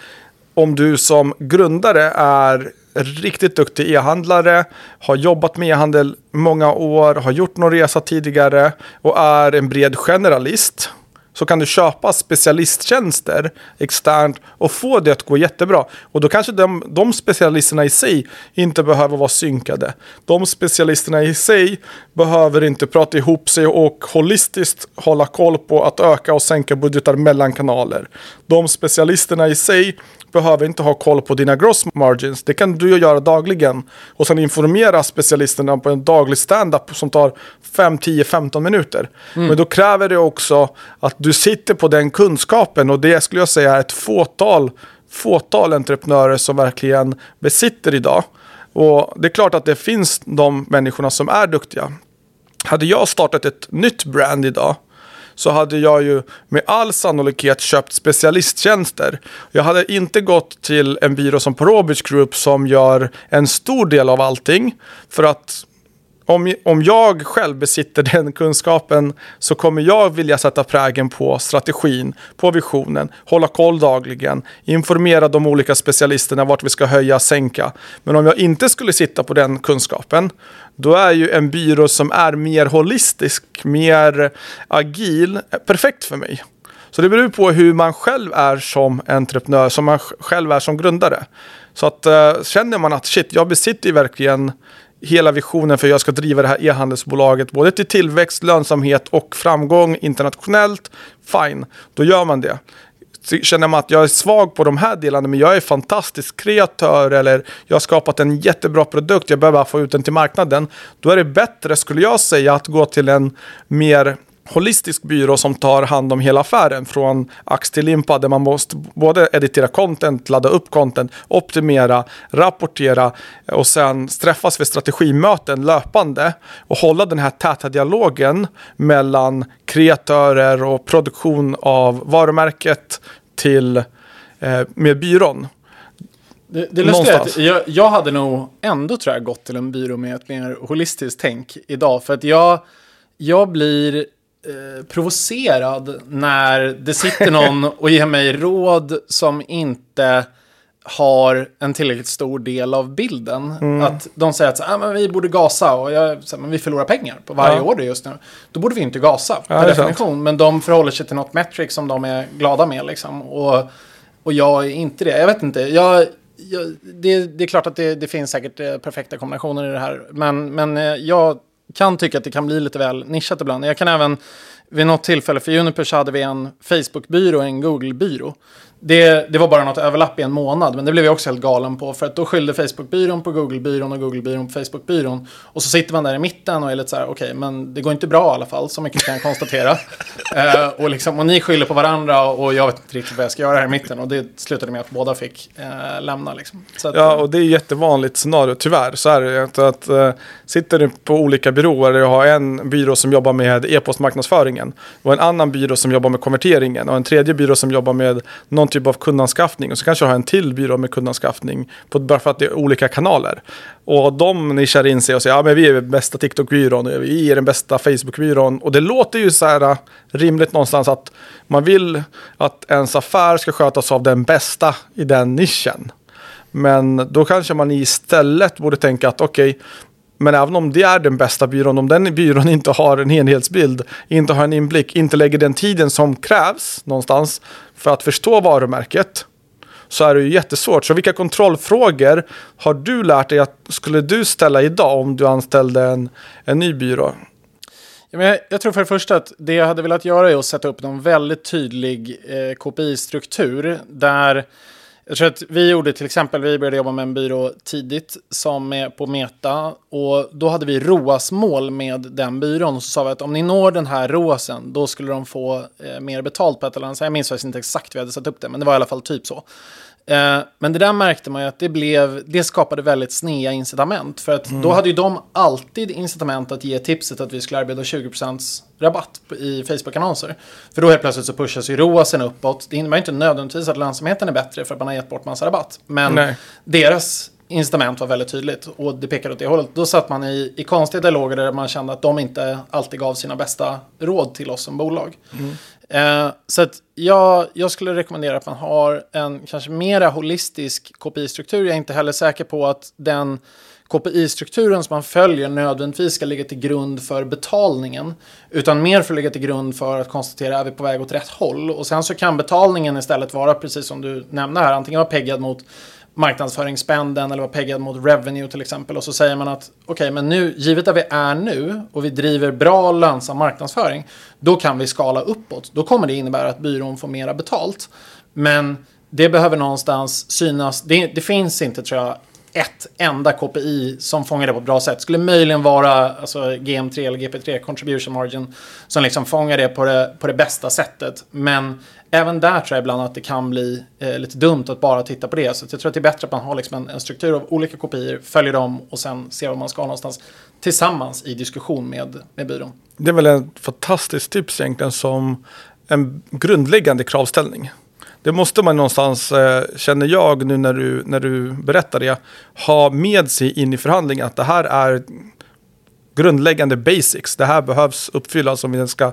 om du som grundare är riktigt duktig e-handlare, har jobbat med e-handel många år, har gjort någon resa tidigare och är en bred generalist så kan du köpa specialisttjänster externt och få det att gå jättebra. Och då kanske de, de specialisterna i sig inte behöver vara synkade. De specialisterna i sig behöver inte prata ihop sig och holistiskt hålla koll på att öka och sänka budgetar mellan kanaler. De specialisterna i sig behöver inte ha koll på dina gross margins. Det kan du göra dagligen. Och sen informera specialisterna på en daglig standup som tar 5, 10, 15 minuter. Mm. Men då kräver det också att du sitter på den kunskapen. Och det skulle jag säga är ett fåtal, fåtal entreprenörer som verkligen besitter idag. Och det är klart att det finns de människorna som är duktiga. Hade jag startat ett nytt brand idag så hade jag ju med all sannolikhet köpt specialisttjänster. Jag hade inte gått till en byrå som Probich Group som gör en stor del av allting. För att om, om jag själv besitter den kunskapen så kommer jag vilja sätta prägen på strategin, på visionen, hålla koll dagligen, informera de olika specialisterna vart vi ska höja, och sänka. Men om jag inte skulle sitta på den kunskapen, då är ju en byrå som är mer holistisk, mer agil, perfekt för mig. Så det beror på hur man själv är som entreprenör, som man själv är som grundare. Så att eh, känner man att shit, jag besitter ju verkligen hela visionen för hur jag ska driva det här e-handelsbolaget både till tillväxt, lönsamhet och framgång internationellt, fine, då gör man det. Känner man att jag är svag på de här delarna men jag är fantastisk kreatör eller jag har skapat en jättebra produkt, jag behöver bara få ut den till marknaden. Då är det bättre, skulle jag säga, att gå till en mer holistisk byrå som tar hand om hela affären från ax till limpa där man måste både editera content, ladda upp content, optimera, rapportera och sen träffas vid strategimöten löpande och hålla den här täta dialogen mellan kreatörer och produktion av varumärket till eh, med byrån. Det, det lustiga är att jag, jag hade nog ändå tror jag gått till en byrå med ett mer holistiskt tänk idag. För att jag, jag blir Eh, provocerad när det sitter någon och ger mig råd som inte har en tillräckligt stor del av bilden. Mm. Att de säger att så, ah, men vi borde gasa och jag, så, men vi förlorar pengar på varje ja. order just nu. Då borde vi inte gasa ja, per definition. Sant. Men de förhåller sig till något metric som de är glada med. Liksom. Och, och jag är inte det. Jag vet inte. Jag, jag, det, det, är klart att det, det, finns säkert eh, perfekta kombinationer i det här. Men, men eh, jag kan tycka att det kan bli lite väl nischat ibland. Jag kan även, vid något tillfälle, för Juniper så hade vi en Facebook-byrå och en Google-byrå det, det var bara något överlapp i en månad, men det blev jag också helt galen på. För att då skyllde Facebook-byrån på Google-byrån och Google-byrån på Facebook-byrån. Och så sitter man där i mitten och är lite så här, okej, okay, men det går inte bra i alla fall, så mycket kan jag konstatera. uh, och, liksom, och ni skyller på varandra och jag vet inte riktigt vad jag ska göra här i mitten. Och det slutade med att båda fick uh, lämna. Liksom. Att, ja, och det är jättevanligt scenario, tyvärr. Så är det att, uh, sitter du på olika byråer, du har en byrå som jobbar med e-postmarknadsföringen och en annan byrå som jobbar med konverteringen och en tredje byrå som jobbar med någon typ av kundanskaffning och så kanske du har en till byrå med kundanskaffning. På, bara för att det är olika kanaler. Och de nischar in sig och säger ja men vi är den bästa TikTok-byrån och vi är den bästa Facebook-byrån. Och det låter ju så här äh, rimligt någonstans att man vill att ens affär ska skötas av den bästa i den nischen. Men då kanske man istället borde tänka att okej, okay, men även om det är den bästa byrån, om den byrån inte har en helhetsbild, inte har en inblick, inte lägger den tiden som krävs någonstans för att förstå varumärket, så är det ju jättesvårt. Så vilka kontrollfrågor har du lärt dig att skulle du ställa idag om du anställde en, en ny byrå? Jag, jag tror för det första att det jag hade velat göra är att sätta upp någon väldigt tydlig eh, KPI-struktur där jag tror att vi gjorde till exempel, vi började jobba med en byrå tidigt som är på Meta och då hade vi ROAS-mål med den byrån och så sa vi att om ni når den här ROASen då skulle de få eh, mer betalt på ett eller annat sätt. Jag minns faktiskt inte exakt hur vi hade satt upp det, men det var i alla fall typ så. Eh, men det där märkte man ju att det, blev, det skapade väldigt snea incitament. För att mm. då hade ju de alltid incitament att ge tipset att vi skulle erbjuda 20% rabatt i Facebook-annonser. För då helt plötsligt så pushas ju ROASen uppåt. Det innebär inte nödvändigtvis att lönsamheten är bättre för att man har gett bort massa rabatt. Men Nej. deras incitament var väldigt tydligt och det pekade åt det hållet. Då satt man i, i konstiga dialoger där man kände att de inte alltid gav sina bästa råd till oss som bolag. Eh, så att jag, jag skulle rekommendera att man har en kanske mera holistisk KPI-struktur. Jag är inte heller säker på att den KPI-strukturen som man följer nödvändigtvis ska ligga till grund för betalningen. Utan mer för att ligga till grund för att konstatera är vi på väg åt rätt håll. Och sen så kan betalningen istället vara precis som du nämnde här. Antingen vara peggad mot marknadsföringsspenden eller vara peggad mot revenue till exempel. Och så säger man att okej, okay, men nu, givet där vi är nu och vi driver bra lönsam marknadsföring, då kan vi skala uppåt. Då kommer det innebära att byrån får mera betalt. Men det behöver någonstans synas. Det, det finns inte tror jag ett enda KPI som fångar det på ett bra sätt. Skulle möjligen vara alltså, GM3 eller GP3, Contribution Margin, som liksom fångar det på, det på det bästa sättet. Men även där tror jag ibland att det kan bli eh, lite dumt att bara titta på det. Så jag tror att det är bättre att man har liksom en, en struktur av olika kopior, följer dem och sen ser var man ska någonstans tillsammans i diskussion med, med byrån. Det är väl ett fantastiskt tips egentligen som en grundläggande kravställning. Det måste man någonstans, eh, känner jag nu när du, när du berättar det, ha med sig in i förhandlingen att det här är grundläggande basics. Det här behövs uppfyllas om vi ska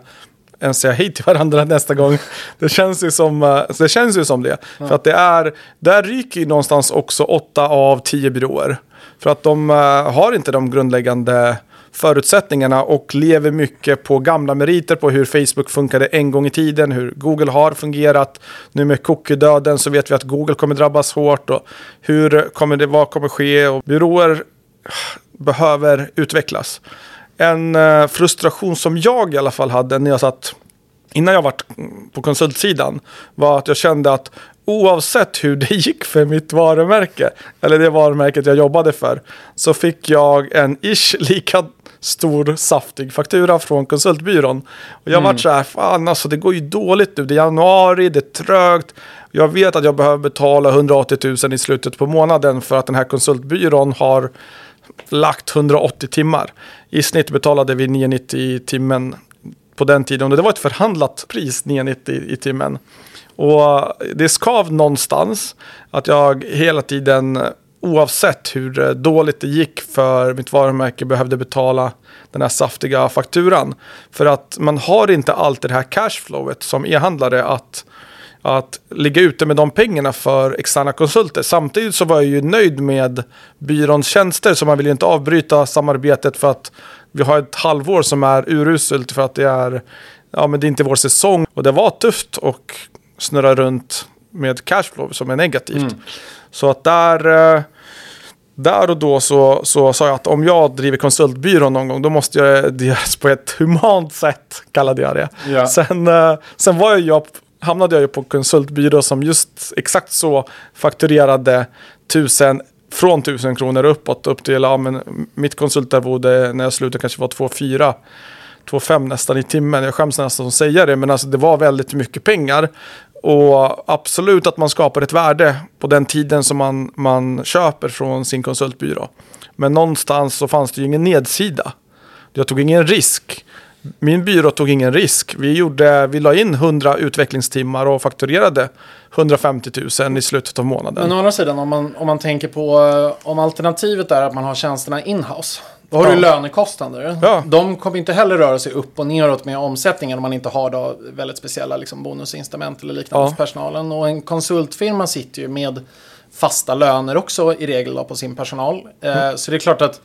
ens säga hej till varandra nästa gång. Det känns ju som, eh, det, känns ju som det. Ja. För att det är, där ryker ju någonstans också åtta av tio byråer. För att de uh, har inte de grundläggande förutsättningarna och lever mycket på gamla meriter på hur Facebook funkade en gång i tiden, hur Google har fungerat. Nu med cookie-döden så vet vi att Google kommer drabbas hårt och hur kommer det, vad kommer ske och byråer behöver utvecklas. En uh, frustration som jag i alla fall hade när jag satt innan jag var på konsultsidan var att jag kände att oavsett hur det gick för mitt varumärke, eller det varumärket jag jobbade för, så fick jag en ish lika stor saftig faktura från konsultbyrån. Och jag mm. vart så här, fan alltså det går ju dåligt nu, det är januari, det är trögt. Jag vet att jag behöver betala 180 000 i slutet på månaden för att den här konsultbyrån har lagt 180 timmar. I snitt betalade vi 990 i timmen på den tiden. Och det var ett förhandlat pris, 990 i timmen. Och det skav någonstans att jag hela tiden oavsett hur dåligt det gick för mitt varumärke behövde betala den här saftiga fakturan. För att man har inte alltid det här cashflowet som e-handlare att, att ligga ute med de pengarna för externa konsulter. Samtidigt så var jag ju nöjd med byråns tjänster så man vill ju inte avbryta samarbetet för att vi har ett halvår som är uruselt för att det är, ja men det är inte vår säsong. Och det var tufft och snurra runt med cashflow som är negativt. Mm. Så att där, eh, där och då så, så sa jag att om jag driver konsultbyrå någon gång då måste jag det göras på ett humant sätt, kallade jag det. Ja. Sen, eh, sen var jag, hamnade jag ju på konsultbyrå som just exakt så fakturerade tusen från tusen kronor uppåt upp till, ja men mitt konsultarvode när jag slutade kanske var 2,4. 2,5 nästan i timmen. Jag skäms nästan att säga det, men alltså det var väldigt mycket pengar. Och absolut att man skapar ett värde på den tiden som man, man köper från sin konsultbyrå. Men någonstans så fanns det ju ingen nedsida. Jag tog ingen risk min byrå tog ingen risk. Vi, gjorde, vi la in 100 utvecklingstimmar och fakturerade 150 000 i slutet av månaden. Men å andra sidan, om man, om man tänker på eh, om alternativet är att man har tjänsterna inhouse. Då har Ja. du lönekostnader. Ja. De kommer inte heller röra sig upp och neråt med omsättningen om man inte har då väldigt speciella liksom, bonusincitament eller liknande Ja. hos personalen. Och en konsultfirma sitter ju med fasta löner också i regel då, på sin personal. Mm. Eh, så det är klart att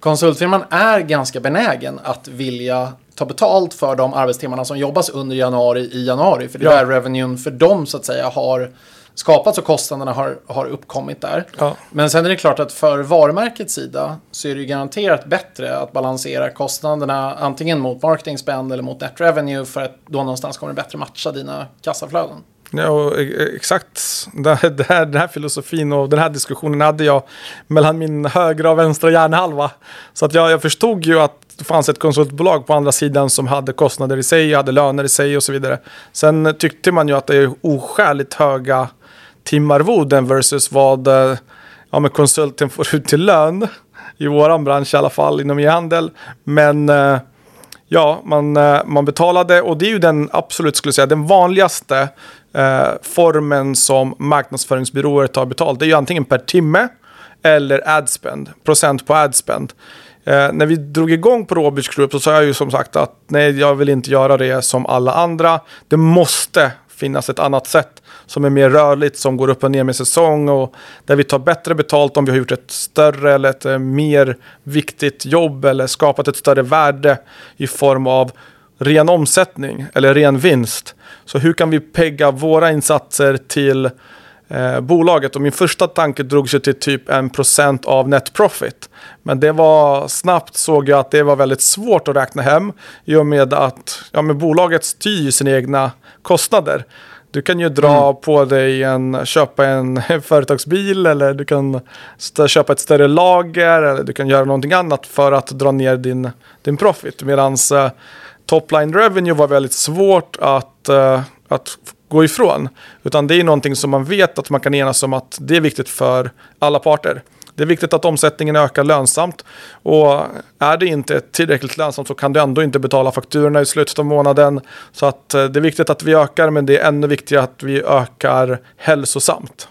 konsultfirman är ganska benägen att vilja ta betalt för de arbetstimmarna som jobbas under januari i januari. För det är Ja. där revenuen för dem så att säga har skapats och kostnaderna har, har uppkommit där. Ja. Men sen är det klart att för varumärkets sida så är det garanterat bättre att balansera kostnaderna antingen mot marketing spend eller mot net revenue för att då någonstans kommer det bättre matcha dina kassaflöden. Ja, e-, e-, exakt det här, det här, den här filosofin och den här diskussionen hade jag mellan min högra och vänstra hjärnhalva. Så att jag, jag förstod ju att det fanns ett konsultbolag på andra sidan som hade kostnader i sig, hade löner i sig och så vidare. Sen tyckte man ju att det är oskäligt höga timarvoden versus vad eh, ja, men konsulten får ut till lön. I våran bransch i alla fall, inom e-handel. Men eh, Ja, man, eh, man betalade och det är ju den absolut, skulle säga, den vanligaste eh, formen som marknadsföringsbyråer tar betalt. Det är ju antingen per timme eller adspend, procent på adspend. Eh, när vi drog igång på Roberts Group så sa jag ju som sagt att nej, jag vill inte göra det som alla andra. Det måste finnas ett annat sätt som är mer rörligt, som går upp och ner med säsong och där vi tar bättre betalt om vi har gjort ett större eller ett eh, mer viktigt jobb eller skapat ett större värde i form av ren omsättning eller ren vinst. Så hur kan vi pegga våra insatser till eh, bolaget? Och min första tanke drog sig till typ en procent av net profit. Men det var snabbt såg jag att det var väldigt svårt att räkna hem i och med att ja, men bolaget styr sina egna kostnader. Du kan ju dra på dig en, köpa en företagsbil eller du kan köpa ett större lager eller du kan göra någonting annat för att dra ner din, din profit. Medan uh, topline revenue var väldigt svårt att, eh, att gå ifrån. Utan det är någonting som man vet att man kan enas om att det är viktigt för alla parter. Det är viktigt att omsättningen ökar lönsamt. Och är det inte tillräckligt lönsamt så kan du ändå inte betala fakturorna i slutet av månaden. Så att eh, det är viktigt att vi ökar men det är ännu viktigare att vi ökar hälsosamt.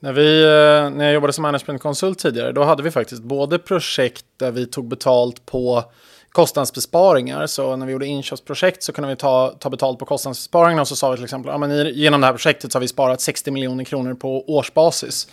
När, vi, eh, när jag jobbade som managementkonsult tidigare, då hade vi faktiskt både projekt där vi tog betalt på kostnadsbesparingar. Så när vi gjorde inköpsprojekt så kunde vi ta, ta betalt på kostnadsbesparingarna och så sa vi till exempel, ja, men i, genom det här projektet så har vi sparat 60 miljoner kronor på årsbasis.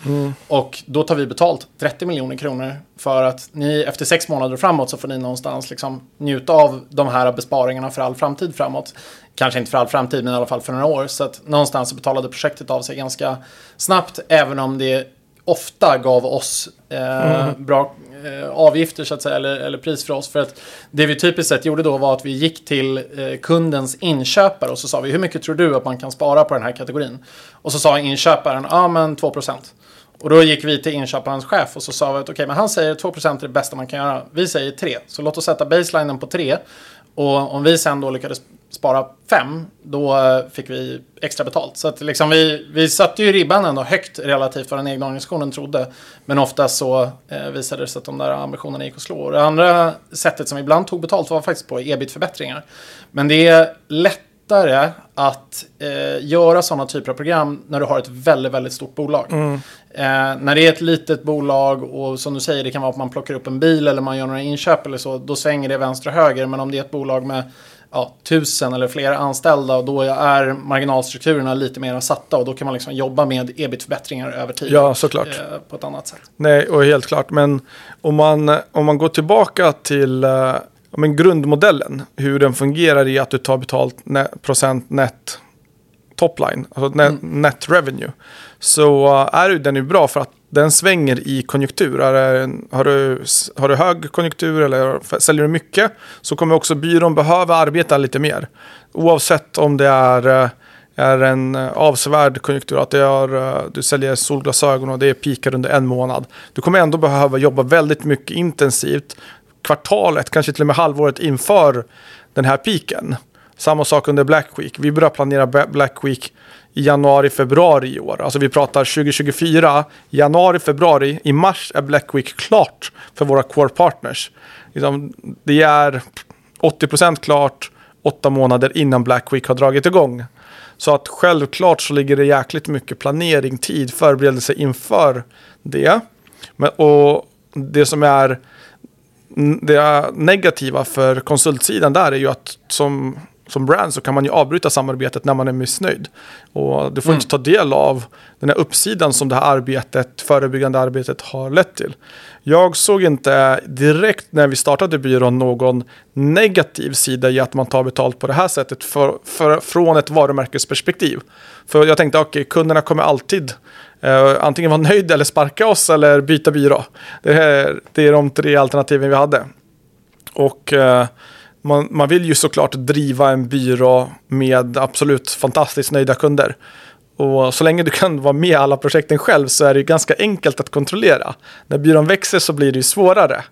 Och då tar vi betalt 30 miljoner kronor för att ni efter sex månader framåt så får ni någonstans liksom njuta av de här besparingarna för all framtid framåt. Kanske inte för all framtid, men i alla fall för några år. Så att någonstans så betalade projektet av sig ganska snabbt, även om det ofta gav oss eh, bra eh, avgifter så att säga, eller, eller pris för oss. För att det vi typiskt sett gjorde då var att vi gick till eh, kundens inköpare och så sa vi hur mycket tror du att man kan spara på den här kategorin? Och så sa inköparen, ja men 2% Och då gick vi till inköparens chef och så sa vi att okej, men han säger 2% är det bästa man kan göra. Vi säger 3, så låt oss sätta baselinen på 3. Och om vi sen då lyckades spara 5, då eh, fick vi extra betalt. Så att liksom vi, vi satte ju ribban ändå högt relativt vad den egna organisationen trodde. Men ofta så eh, visade det sig att de där ambitionerna gick att slå. Det andra sättet som ibland tog betalt var faktiskt på ebit-förbättringar. Men det är lättare att eh, göra sådana typer av program när du har ett väldigt, väldigt stort bolag. Eh, när det är ett litet bolag och som du säger, det kan vara att man plockar upp en bil eller man gör några inköp eller så, då svänger det vänster och höger. Men om det är ett bolag med ja, tusen eller fler anställda, då är marginalstrukturerna lite mer satta och då kan man liksom jobba med ebit-förbättringar över tid. Ja, såklart. eh, på ett annat sätt. Nej, och helt klart. Men om man, om man går tillbaka till eh, men grundmodellen, hur den fungerar i att du tar betalt ne- procent net topline, alltså net, net revenue, så eh, är ju den ju bra för att den svänger i konjunktur. Är det, har, du, har du hög konjunktur eller säljer du mycket så kommer också byrån behöva arbeta lite mer. Oavsett om det är eh, är en eh, avsevärd konjunktur, att det är, eh, du säljer solglasögon och det är pikar under en månad. Du kommer ändå behöva jobba väldigt mycket intensivt kvartalet, kanske till och med halvåret inför den här piken. Samma sak under Black Week. Vi börjar planera Black Week i januari, februari i år. Alltså vi pratar 2024, januari, februari. I mars är Black Week klart för våra core partners. Liksom, det är 80% klart åtta månader innan Black Week har dragit igång. Så att självklart så ligger det jäkligt mycket planering, tid, förberedelse inför det. Men, och det som är det negativa för konsultsidan där är ju att som, som brand så kan man ju avbryta samarbetet när man är missnöjd. Och du får mm. inte ta del av den här uppsidan som det här arbetet, förebyggande arbetet har lett till. Jag såg inte direkt när vi startade byrån någon negativ sida i att man tar betalt på det här sättet för, för, från ett varumärkesperspektiv. För jag tänkte, okej, okay, kunderna kommer alltid Uh, antingen vara nöjd eller sparka oss eller byta byrå. Det är, det är de tre alternativen vi hade. Och uh, man, man vill ju såklart driva en byrå med absolut fantastiskt nöjda kunder. Och så länge du kan vara med i alla projekten själv så är det ganska enkelt att kontrollera. När byrån växer så blir det ju svårare.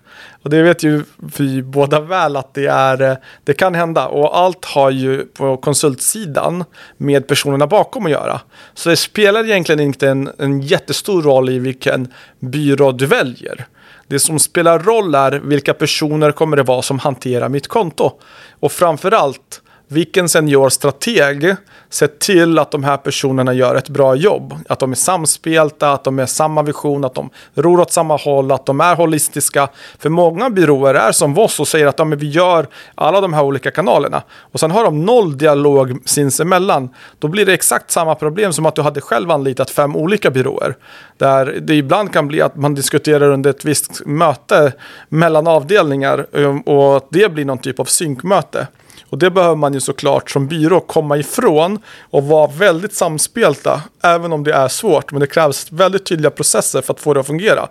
Och det vet ju vi båda väl att det, är, eh, det kan hända. Och allt har ju på konsultsidan med personerna bakom att göra. Så det spelar egentligen inte en, en jättestor roll i vilken byrå du väljer. Det som spelar roll är vilka personer kommer det vara som hanterar mitt konto. Och framförallt vilken seniorstrateg ser till att de här personerna gör ett bra jobb. Att de är samspelta, att de är samma vision, att de ror åt samma håll, att de är holistiska. För många byråer är som oss och säger att ja, men vi gör alla de här olika kanalerna. Och sen har de noll dialog sinsemellan. Då blir det exakt samma problem som att du hade själv anlitat fem olika byråer. Där det ibland kan bli att man diskuterar under ett visst möte mellan avdelningar um, och det blir någon typ av synkmöte. Och det behöver man ju såklart som byrå komma ifrån och vara väldigt samspelta, även om det är svårt. Men det krävs väldigt tydliga processer för att få det att fungera.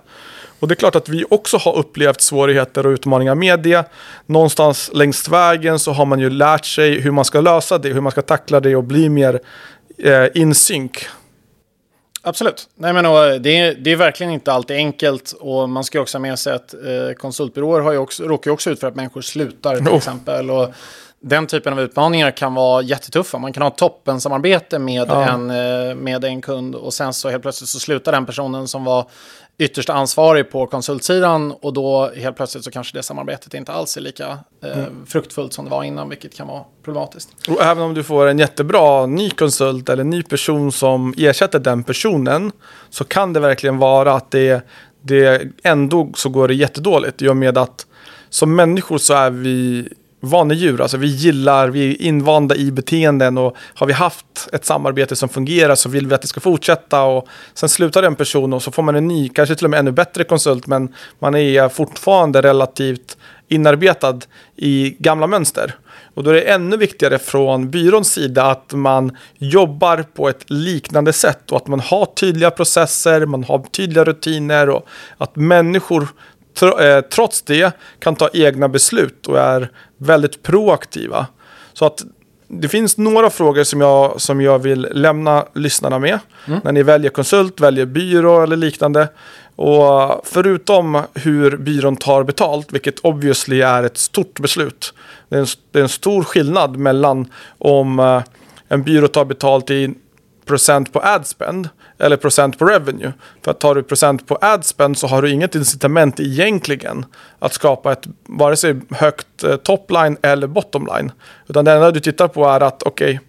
Och det är klart att vi också har upplevt svårigheter och utmaningar med det. Någonstans längs vägen så har man ju lärt sig hur man ska lösa det, hur man ska tackla det och bli mer eh, in sync. Absolut. Nej, men, och, det, är, det är verkligen inte alltid enkelt. Och man ska också ha med sig att eh, konsultbyråer har ju också, råkar ju också ut för att människor slutar till oh. exempel. Och den typen av utmaningar kan vara jättetuffa. Man kan ha toppensamarbete med, ja. en, eh, med en kund och sen så helt plötsligt så slutar den personen som var ytterst ansvarig på konsultsidan och då helt plötsligt så kanske det samarbetet inte alls är lika eh, mm. fruktfullt som det var innan, vilket kan vara problematiskt. Och även om du får en jättebra ny konsult eller ny person som ersätter den personen så kan det verkligen vara att det, det ändå så går det jättedåligt i och med att som människor så är vi vanedjur. Alltså vi gillar, vi är invanda i beteenden och har vi haft ett samarbete som fungerar så vill vi att det ska fortsätta och sen slutar den personen och så får man en ny, kanske till och med ännu bättre konsult men man är fortfarande relativt inarbetad i gamla mönster. Och då är det ännu viktigare från byråns sida att man jobbar på ett liknande sätt och att man har tydliga processer, man har tydliga rutiner och att människor trots det kan ta egna beslut och är väldigt proaktiva. Så att det finns några frågor som jag, som jag vill lämna lyssnarna med. Mm. När ni väljer konsult, väljer byrå eller liknande. Och förutom hur byrån tar betalt, vilket obviously är ett stort beslut. Det är en, det är en stor skillnad mellan om eh, en byrå tar betalt i procent på adspend eller procent på revenue. För att tar du procent på adspend så har du inget incitament egentligen att skapa ett vare sig högt eh, topline eller bottomline. Utan det enda du tittar på är att okej, okay,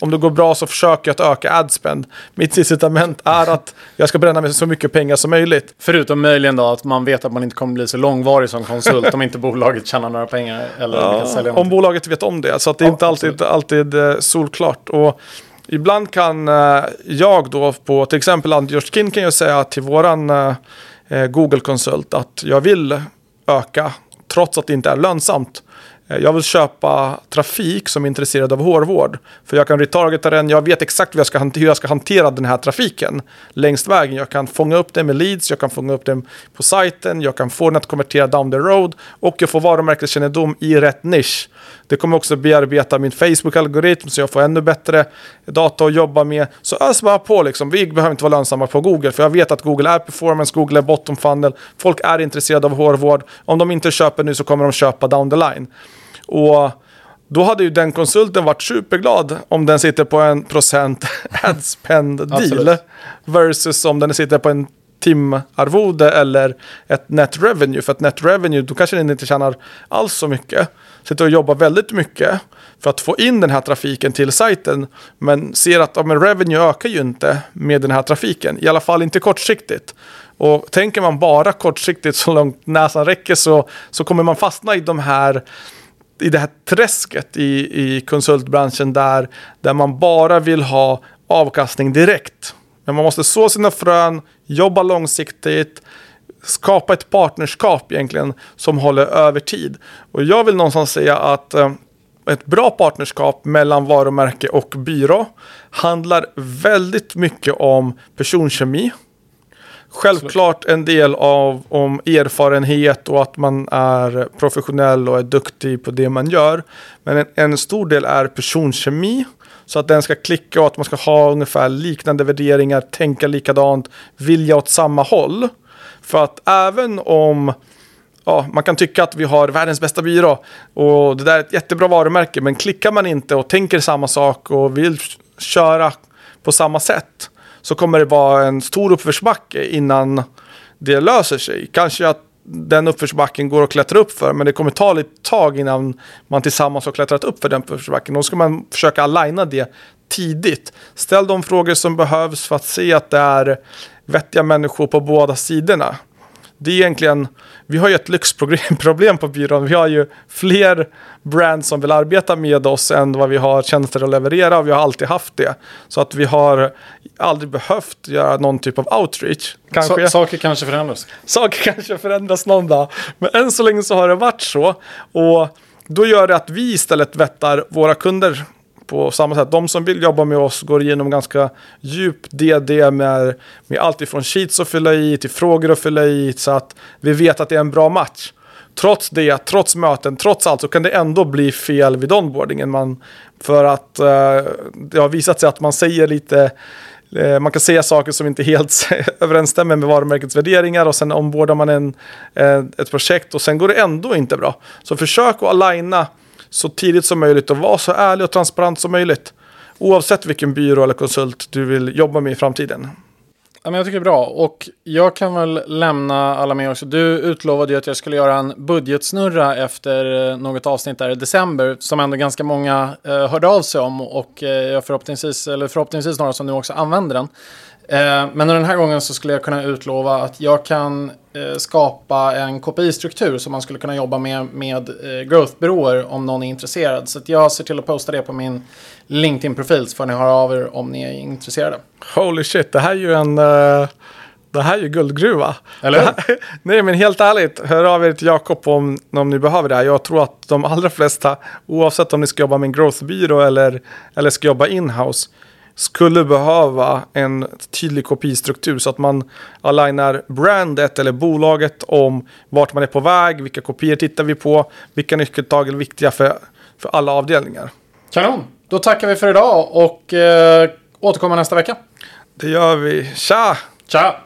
om det går bra så försöker jag att öka adspend. Mitt incitament är att jag ska bränna mig så mycket pengar som möjligt. Förutom möjligen då att man vet att man inte kommer bli så långvarig som konsult om inte bolaget tjänar några pengar. Eller ja, om bolaget vet om det. Så att det är ja, inte alltid, alltid eh, solklart. Och ibland kan eh, jag då på till exempel Anders Kin kan jag säga till våran eh, eh, Google-konsult att jag vill öka trots att det inte är lönsamt. Eh, jag vill köpa trafik som är intresserad av hårvård. För jag kan retargeta den, jag vet exakt hur jag, ska hantera, hur jag ska hantera den här trafiken längs vägen. Jag kan fånga upp den med leads, jag kan fånga upp den på sajten, jag kan få den att konvertera down the road och jag får varumärkeskännedom i rätt nisch. Det kommer också bearbeta min Facebook-algoritm så jag får ännu bättre data att jobba med. Så ös bara på liksom. Vi behöver inte vara lönsamma på Google för jag vet att Google är performance, Google är bottom funnel. Folk är intresserade av hårvård. Om de inte köper nu så kommer de köpa down the line. Och då hade ju den konsulten varit superglad om den sitter på en procent ad spend deal. Versus om den sitter på en timarvode eller ett net revenue. För att net revenue, då kanske den inte tjänar alls så mycket. Sitter och jobbar väldigt mycket för att få in den här trafiken till sajten. Men ser att ja, men revenue ökar ju inte med den här trafiken. I alla fall inte kortsiktigt. Och tänker man bara kortsiktigt så långt näsan räcker så, så kommer man fastna i de här i det här träsket i, i konsultbranschen där, där man bara vill ha avkastning direkt. Men man måste så sina frön, jobba långsiktigt, skapa ett partnerskap egentligen som håller över tid. Och jag vill någonstans säga att eh, ett bra partnerskap mellan varumärke och byrå handlar väldigt mycket om personkemi. Självklart en del av om erfarenhet och att man är professionell och är duktig på det man gör. Men en, en stor del är personkemi. Så att den ska klicka och att man ska ha ungefär liknande värderingar, tänka likadant, vilja åt samma håll. För att även om ja, man kan tycka att vi har världens bästa byrå och det där är ett jättebra varumärke, men klickar man inte och tänker samma sak och vill köra på samma sätt så kommer det vara en stor uppförsbacke innan det löser sig. Kanske att den uppförsbacken går att klättra upp för, men det kommer ta lite tag innan man tillsammans har klättrat upp för den uppförsbacken. Då ska man försöka aligna det tidigt. Ställ de frågor som behövs för att se att det är vettiga människor på båda sidorna. Det är egentligen, vi har ju ett lyxproblem på byrån. Vi har ju fler brands som vill arbeta med oss än vad vi har tjänster att leverera. Och vi har alltid haft det. Så att vi har aldrig behövt göra någon typ av outreach. Kanske. Saker kanske förändras. Saker kanske förändras någon dag. Men än så länge så har det varit så. Och då gör det att vi istället vettar våra kunder på samma sätt. De som vill jobba med oss går igenom ganska djup DD med, med allt ifrån sheets att fylla i till frågor att fylla i så att vi vet att det är en bra match. Trots det, trots möten, trots allt så kan det ändå bli fel vid onboardingen. Man, för att eh, det har visat sig att man säger lite eh, man kan säga saker som inte helt överensstämmer med varumärkets värderingar och sen ombordar man en, eh, ett projekt och sen går det ändå inte bra. Så försök att aligna så tidigt som möjligt och vara så ärlig och transparent som möjligt. Oavsett vilken byrå eller konsult du vill jobba med i framtiden. Ja, men jag tycker det är bra. Och jag kan väl lämna alla med också. Du utlovade ju att jag skulle göra en budgetsnurra efter eh, något avsnitt där i december. Som ändå ganska många eh, hörde av sig om. Och eh, förhoppningsvis, eller förhoppningsvis några som nu också använder den. Eh, men den här gången så skulle jag kunna utlova att jag kan eh, skapa en KPI-struktur som man skulle kunna jobba med med eh, growth-byråer om någon är intresserad. Så jag ser till att posta det på min LinkedIn-profil så får ni höra av er om ni är intresserade. Holy shit, det här är ju en... Uh... Det här är ju guldgruva. Eller hur? Nej, men helt ärligt, hör av er till Jakob om, om ni behöver det här. Jag tror att de allra flesta, oavsett om ni ska jobba med en growthbyrå eller, eller ska jobba inhouse, skulle behöva en tydlig kopistruktur så att man alignar brandet eller bolaget om vart man är på väg, vilka kopior tittar vi på, vilka nyckeltag är viktiga för, för alla avdelningar. Kanon! Då tackar vi för idag och eh, återkommer nästa vecka. Det gör vi. Tja! Tja!